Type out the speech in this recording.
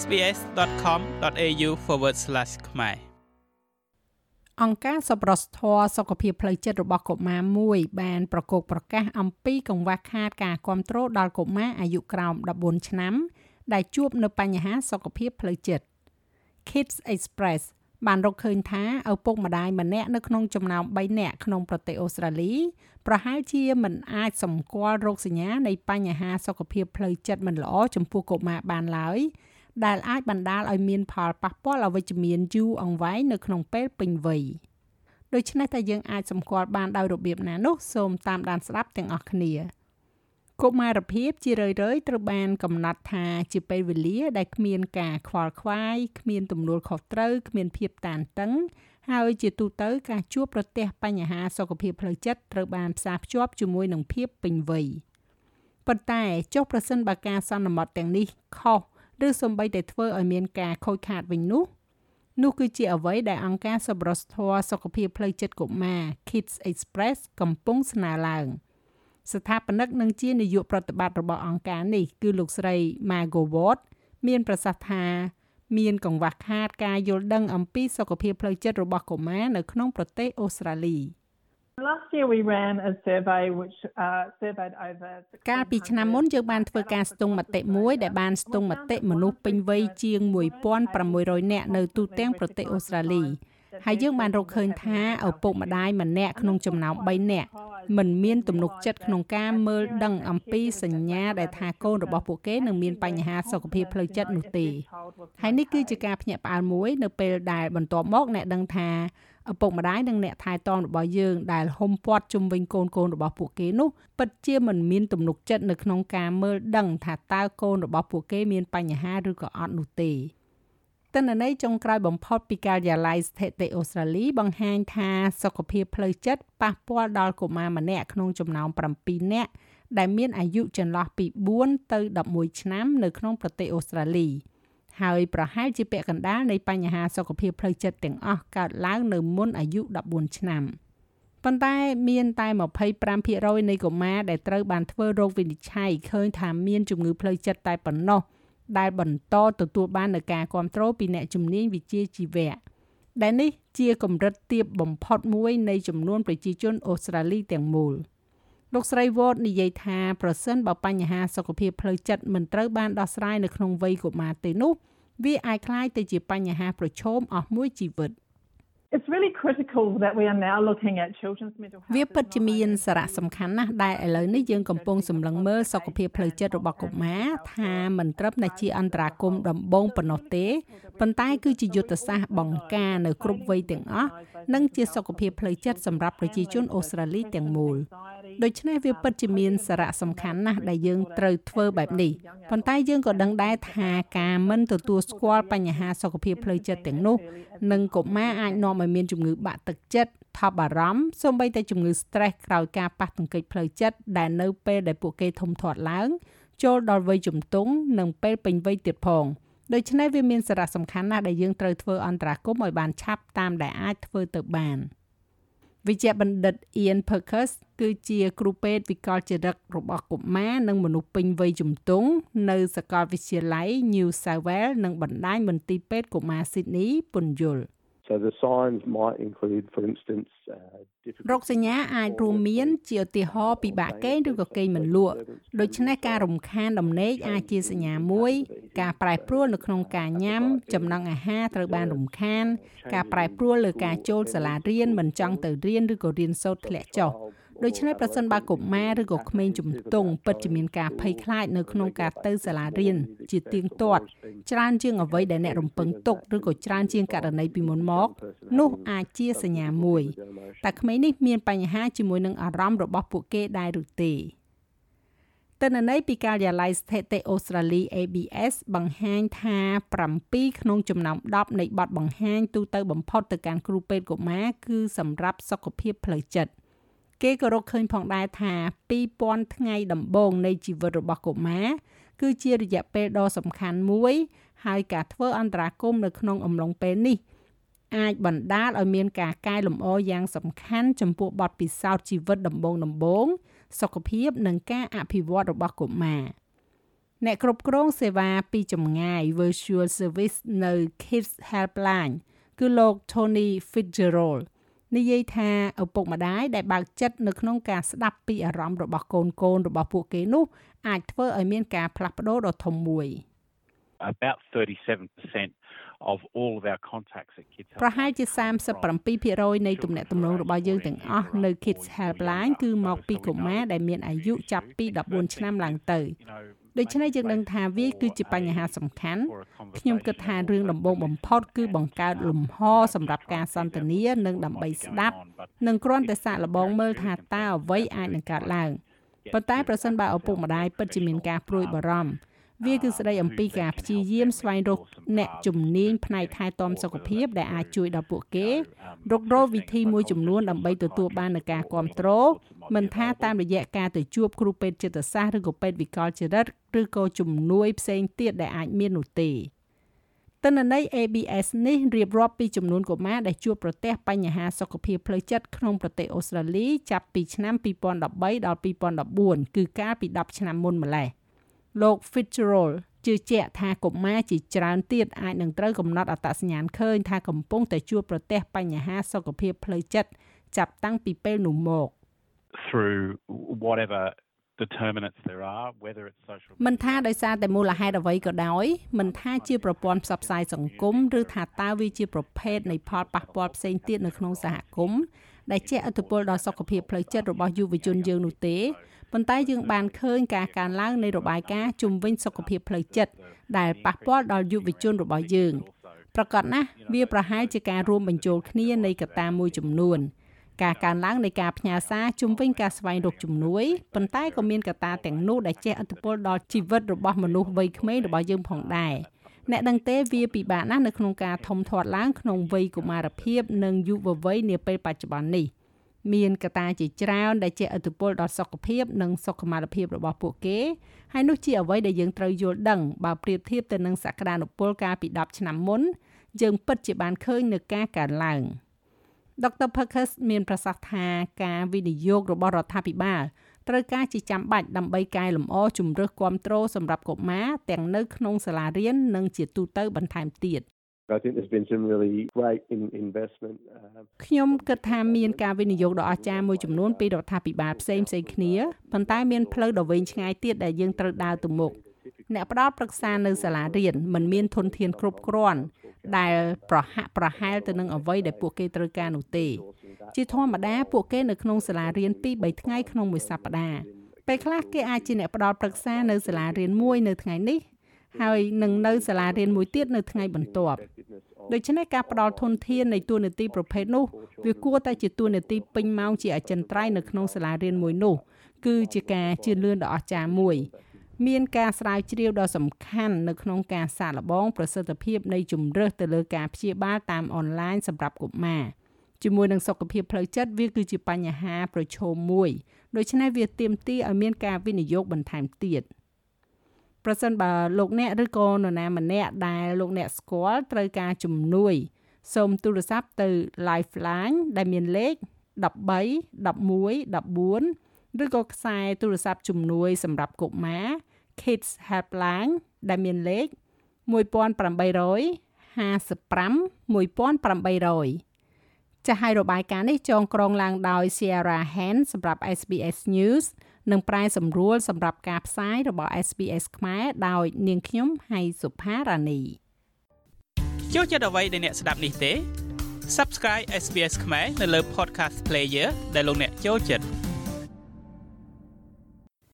sbs.com.au/ ខ្មែរអង្គការសប្បុរសធម៌សុខភាពផ្លូវចិត្តរបស់កុមារមួយបានប្រកោកប្រកាសអំពីកង្វះខាតការគ្រប់គ្រងដល់កុមារអាយុក្រោម14ឆ្នាំ ដែលជួបនៅបញ្ហាសុខភាពផ្លូវចិត្ត Kids Express បានរកឃើញថាឪពុកម្ដាយម្នាក់នៅក្នុងចំណោម3នាក់ក្នុងប្រទេសអូស្ត្រាលីប្រហែលជាមិនអាចសម្គាល់រោគសញ្ញានៃបញ្ហាសុខភាពផ្លូវចិត្តមិនល្អចំពោះកុមារបានឡើយ ដែលអាចបណ្ដាលឲ្យមានផលប៉ះពាល់អវិជ្ជមានយូរអង្វែងនៅក្នុងពេលពេញវ័យដូច្នេះតែយើងអាចសម្គាល់បានដោយរបៀបណានោះសូមតាមដានស្ដាប់ទាំងអស់គ្នាកុមារភាពជារឿយៗត្រូវបានកំណត់ថាជាពេលវេលាដែលគ្មានការខ្វល់ខ្វាយគ្មានទំនួលខុសត្រូវគ្មានភាពតានតឹងហើយជាទូទៅការជួបប្រទះបញ្ហាសុខភាពផ្លូវចិត្តត្រូវបានផ្សារភ្ជាប់ជាមួយនឹងភាពពេញវ័យប៉ុន្តែចុះប្រសិនបើការសន្មត់ទាំងនេះខុស ឬសំបីតែធ្វើឲ្យមានការខូចខាតវិញនោះនោះគឺជាអ្វីដែលអង្គការសប្បុរសធម៌សុខភាពផ្លូវចិត្តកុមារ Kids Express កំពុងស្នើឡើងស្ថាបនិកនិងជានាយកប្រតិបត្តិរបស់អង្គការនេះ គឺលោកស្រី Margot Ward មានប្រសាសន៍ថាមានកង្វះខាតការយល់ដឹងអំពីសុខភាពផ្លូវចិត្តរបស់កុមារនៅក្នុងប្រទេសអូស្ត្រាលី។ កាលពីឆ្នាំមុនយើងបានធ្វើការស្ទង់មតិមួយដែលបានស្ទង់មតិមនុស្សពេញវ័យជាង1600នាក់នៅទូទាំងប្រទេសអូស្ត្រាលីហើយយើងបានរកឃើញថាឪពុកម្ដាយម្នាក់ក្នុងចំណោម3នាក់មិនមានទំនុកចិត្តក្នុងការមើលដឹងអំពីសញ្ញាដែលថាកូនរបស់ពួកគេនឹងមានបញ្ហាសុខភាពផ្លូវចិត្តនោះទេហើយនេះគឺជាការភ្ញាក់ផ្អើលមួយនៅពេលដែលបន្ទាប់មកអ្នកដឹងថា ឪពុកម្ដាយនិងអ្នកថែទាំរបស់យើងដែលហុំព័ទ្ធជុំវិញកូនកូនរបស់ពួកគេនោះពិតជាមិនមានទំនុកចិត្តនៅក្នុងការមើលដឹងថាតើកូនរបស់ពួកគេមានបញ្ហាឬក៏អត់នោះទេទិន្នន័យចុងក្រោយបំផុតពីការិយាល័យស្ថិតិអូស្ត្រាលីបង្ហាញថាសុខភាពផ្លូវចិត្តប៉ះពាល់ដល់កុមារម្នាក់ក្នុងចំណោម7នាក់ដែលមានអាយុចន្លោះពី4ទៅ11ឆ្នាំនៅក្នុងប្រទេសអូស្ត្រាលី។ ហើយប្រហែលជាពាក់កណ្ដាលនៃបញ្ហាសុខភាពផ្លូវចិត្តទាំងអស់កើតឡើងនៅមុនអាយុ14ឆ្នាំប៉ុន្តែមានតែ25%នៃកុមារដែលត្រូវបានធ្វើរោគវិនិច្ឆ័យឃើញថាមានជំងឺផ្លូវចិត្តតែប៉ុណ្ណោះដែលបន្តទទួលបាននូវការគ្រប់គ្រងពីអ្នកជំនាញវិជ្ជាជីវៈដែលនេះជាកម្រិតទាបបំផុតមួយនៃចំនួនប្រជាជនអូស្ត្រាលីទាំងមូល លោកស្រីវ៉តនិយាយថាប្រសិនបើបញ្ហាសុខភាពផ្លូវចិត្តមិនត្រូវបានដោះស្រាយនៅក្នុងវ័យកុមារទេនោះវាអាចក្លាយទៅជាបញ្ហាប្រឈមអស់មួយជីវិត It's really critical that we are now looking at children's mental health វាពិតជាមានសារៈសំខាន់ណាស់ដែលឥឡូវនេះយើងកំពុងសម្លឹងមើលសុខភាពផ្លូវចិត្តរបស់កុមារថាមិនត្រឹមតែជាអន្តរាគមដំបូងប៉ុណ្ណោះទេប៉ុន្តែគឺជាយុទ្ធសាស្ត្របង្ការនៅគ្រប់វ័យទាំងអស់និងជាសុខភាពផ្លូវចិត្តសម្រាប់ប្រជាជនអូស្ត្រាលីទាំងមូល។ ដូច្នេះវាពិតជាមានសារៈសំខាន់ណាស់ដែលយើងត្រូវធ្វើបែបនេះប៉ុន្តែយើងក៏ដឹងដែរថាការមិនទទួលស្គាល់បញ្ហាសុខភាពផ្លូវចិត្តទាំងនោះនឹងកុមារអាចនាំឲ្យមានជំងឺបាក់ទឹកចិត្តថប់បារម្ភសូម្បីតែជំងឺ stress ក្រោយការប៉ះទង្គិចផ្លូវចិត្តដែលនៅពេលដែលពួកគេធំធាត់ឡើងចូលដល់វ័យជំទង់និងពេលពេញវ័យទៀតផងដូច្នេះវាមានសារៈសំខាន់ណាស់ដែលយើងត្រូវធ្វើអន្តរាគមន៍ឲ្យបានឆាប់តាមដែលអាចធ្វើទៅបាន។ វិជ្ជបណ្ឌិត Ian Perkins គឺជាគ្រូពេទ្យវិកលចរិតរបស់កុមារនិងមនុស្សពេញវ័យជំទង់នៅសាកលវិទ្យាល័យ New South Wales និងបណ្ដាញមន្ទីរពេទ្យកុមារ Sydney ពន្យល់ So the signs might include for instance រោគសញ្ញាអាចរួមមានជាឧទាហរណ៍ពិបាកគេងឬក៏គេងមិនលក់ដូច្នេះការរំខានដំណេកអាចជាសញ្ញាមួយ ការប្រែប្រួលនៅក្នុងការញ៉ាំ ចំណង់អាហារត្រូវបានរំខាន ការប្រែប្រួលលើការចូលសាលារៀនមិនចង់ទៅរៀនឬក៏រៀនសូត្រធ្លាក់ចុះ ដូច្នេះប្រសិនបើកុមារឬក៏ក្មេងជំទង់ពិតជាមានការភ័យខ្លាចនៅក្នុងការទៅសាលារៀនជាទៀងទាត់ច្រើនជាងអ្វីដែលអ្នករំពឹងទុកឬក៏ច្រើនជាងករណីពីមុនមកនោះអាចជាសញ្ញាមួយតែក្មេងនេះមានបញ្ហាជាមួយនឹងអារម្មណ៍របស់ពួកគេដែរឬទេទិន្នន័យពីការិយាល័យស្ថិតិអូស្ត្រាលី ABS បង្ហាញថា7ក្នុងចំណោម10នៃបទបង្ហាញទូទៅបំផុតទៅកាន់គ្រូពេទ្យកុមារគឺសម្រាប់សុខភាពផ្លូវចិត្ត។ គេក៏រកឃើញផងដែរថា2000ថ្ងៃដំបូងនៃជីវិតរបស់កុមារគឺជារយៈពេលដ៏សំខាន់មួយ ហើយការធ្វើអន្តរាគមន៍នៅក្នុងអំឡុងពេលនេះ អាចបណ្ដាលឲ្យមានការកែលម្អយ៉ាងសំខាន់ចំពោះបទពិសោធន៍ជីវិតដំបូងដំបូងសុខភាពនិងការអភិវឌ្ឍរបស់កុមារអ្នកគ្រប់គ្រងសេវាពីចម្ងាយ Virtual Service នៅ Kids Helpline គឺលោក Tony Fitzgerald និយាយថាឪពុកម្ដាយដែលបើកចិត្តនៅក្នុងការស្ដាប់ពីអារម្មណ៍របស់កូនកូនរបស់ពួកគេនោះអាចធ្វើឲ្យមានការផ្លាស់ប្ដូរដ៏ធំមួយ about 37% of all of our contacts at Kids ប្រហែលជា37%នៃទំនាក់ទំនងរបស់យើងទាំងអស់នៅ Kids Helpline គឺមកពីកុមារដែលមានអាយុចាប់ពី14ឆ្នាំឡើងទៅដូច្នេះយើងដឹងថាវាគឺជាបញ្ហាសំខាន់ខ្ញុំគិតថារឿងដំបូងបំផុតគឺបង្កើតលំហសម្រាប់ការសន្ទនានិងដើម្បីស្ដាប់និងគ្រាន់តែសាកល្បងមើលថាតើអ្វីអាចនឹងកើតឡើងប៉ុន្តែប្រសិនបើឪពុកម្ដាយពិតជាមានការព្រួយបារម្ភ វាគឺស្ដីអំពីការព្យាយាមស្វែងរកអ្នកជំនាញផ្នែកថែទាំសុខភាពដែលអាចជួយដល់ពួកគេរករកវិធីមួយចំនួនដើម្បីទទួលបាននូវការគ្រប់គ្រងមិនថាតាមរយៈការទៅជួបគ្រូពេទ្យចិត្តសាស្ត្រឬក៏ពេទ្យវិកលចរិតឬក៏ជំនួយផ្សេងទៀតដែលអាចមាននោះទេទិន្នន័យ ABS នេះរៀបរាប់ពីចំនួនកុមារដែលជួបប្រទះបញ្ហាសុខភាពផ្លូវចិត្តក្នុងប្រទេសអូស្ត្រាលីចាប់ពីឆ្នាំ2013ដល់2014គឺកាលពី10ឆ្នាំមុនម្លេះ លោក Fitzgerald ជឿជាក់ថាកុមារជាច្រើនទៀតអាចនឹងត្រូវកំណត់អត្តសញ្ញាណឃើញថាកំពុងតែជួបប្រទះបញ្ហាសុខភាពផ្លូវចិត្តចាប់តាំងពីពេលនោះមក through whatever determinants there are whether it's social មិនថាដោយសារតែមូលហេតុអ្វីក៏ដោយមិនថាជាប្រព័ន្ធផ្សព្វផ្សាយសង្គមឬថាតើវាជាប្រភេទនៃផលប៉ះពាល់ផ្សេងទៀតនៅក្នុងសហគមន៍ ដែលជះឥទ្ធិពលដល់សុខភាពផ្លូវចិត្តរបស់យុវជនយើងនោះទេប៉ុន្តែយើងបានឃើញការកើនឡើងនៃរបាយការណ៍ជំវិញសុខភាពផ្លូវចិត្តដែលប៉ះពាល់ដល់យុវជនរបស់យើងប្រកបណាស់វាប្រហែលជាការរួមបញ្ចូលគ្នានៃកត្តាមួយចំនួនការកើនឡើងនៃការផ្ញើសារជំវិញការស្វែងរកជំនួយប៉ុន្តែក៏មានកត្តាទាំងនោះដែលជះឥទ្ធិពលដល់ជីវិតរបស់មនុស្សវ័យក្មេងរបស់យើងផងដែរ អ្នកដឹងទេវាពិបាកណាស់នៅក្នុងការធំធាត់ឡើងក្នុងវ័យកុមារភាព និងយុវវ័យនាពេលបច្ចុប្បន្ននេះមានកត្តាជាច្រើនដែលជះឥទ្ធិពលដល់សុខភាពនិងសុខុមាលភាពរបស់ពួកគេហើយនោះជាអ្វីដែលយើងត្រូវយល់ដឹងបើប្រៀបធៀបទៅនឹងសក្តានុពលកាលពី10ឆ្នាំមុន យើងពិតជាបានឃើញនៅការកើនឡើង។ Dr. Perkins មានប្រសាសន៍ថាការវិនិយោគរបស់រដ្ឋាភិបាល ត្រូវការជាចាំបាច់ដើម្បីកែលម្អជំរើសគ្រប់គ្រងសម្រាប់កុមារទាំងនៅក្នុងសាលារៀននិងជាទូទៅបន្ថែមទៀត I think there's been some really great in investment ខ្ញុំគិតថាមានការវិនិយោគដ៏អស្ចារ្យមួយចំនួនពីរដ្ឋាភិបាលផ្សេងផ្សេងគ្នាប៉ុន្តែមានផ្លូវដ៏វែងឆ្ងាយទៀតដែលយើងត្រូវដើរទៅមុខអ្នកផ្ដល់ប្រឹក្សានៅសាលារៀនមិនមានធនធានគ្រប់គ្រាន់ដែលប្រហាក់ប្រហែលទៅនឹងអ្វីដែលពួកគេត្រូវការនោះទេ ជាធម្មតាពួកគេនៅក្នុងសាលារៀន2 3ថ្ងៃក្នុងមួយសប្តាហ៍ពេលខ្លះគេអាចជាអ្នកផ្ដល់ប្រឹក្សានៅសាលារៀនមួយនៅថ្ងៃនេះហើយនឹងនៅសាលារៀនមួយទៀតនៅថ្ងៃបន្ទាប់ដូច្នេះការផ្ដល់ធនធាននៃទួនាទីប្រភេទនោះវាគួរតែជាទួនាទីពេញម៉ោងជាអចិន្ត្រៃយ៍នៅក្នុងសាលារៀនមួយនោះគឺជាការជឿនលឿនដ៏អស្ចារ្យមួយមានការស្រាវជ្រាវដ៏សំខាន់នៅក្នុងការសាកល្បងប្រសិទ្ធភាពនៃជំរើសទៅលើការព្យាបាលតាមអនឡាញសម្រាប់កុមារ ជាមួយនឹងសុខភាពផ្លូវចិត្តវាគឺជាបញ្ហាប្រឈមមួយដូច្នេះវាទាមទារឲ្យមានការវិនិយោគបន្ថែមទៀតប្រសិនបើលោកអ្នកឬក៏នរណាម្នាក់ដែលលោកអ្នកស្គាល់ត្រូវការជំនួយសូមទូរស័ព្ទទៅ Lifeline ដែលមានលេខ13 11 14ឬក៏ខ្សែទូរស័ព្ទជំនួយសម្រាប់កុមារ Kids Helpline ដែលមានលេខ1800 55 1800 ចាស់ឲ្យរបាយការណ៍នេះចងក្រងឡើងដោយ Sierra Hand សម្រាប់ SBS News និងប្រែសម្រួលសម្រាប់ការផ្សាយរបស់ SBS ខ្មែរដោយនាងខ្ញុំហៃសុផារ៉ានីចូលចិត្តអ្វីដែលអ្នកស្ដាប់នេះទេ Subscribe SBS ខ្មែរនៅលើ Podcast Player ដែលលោកអ្នកចូលចិត្ត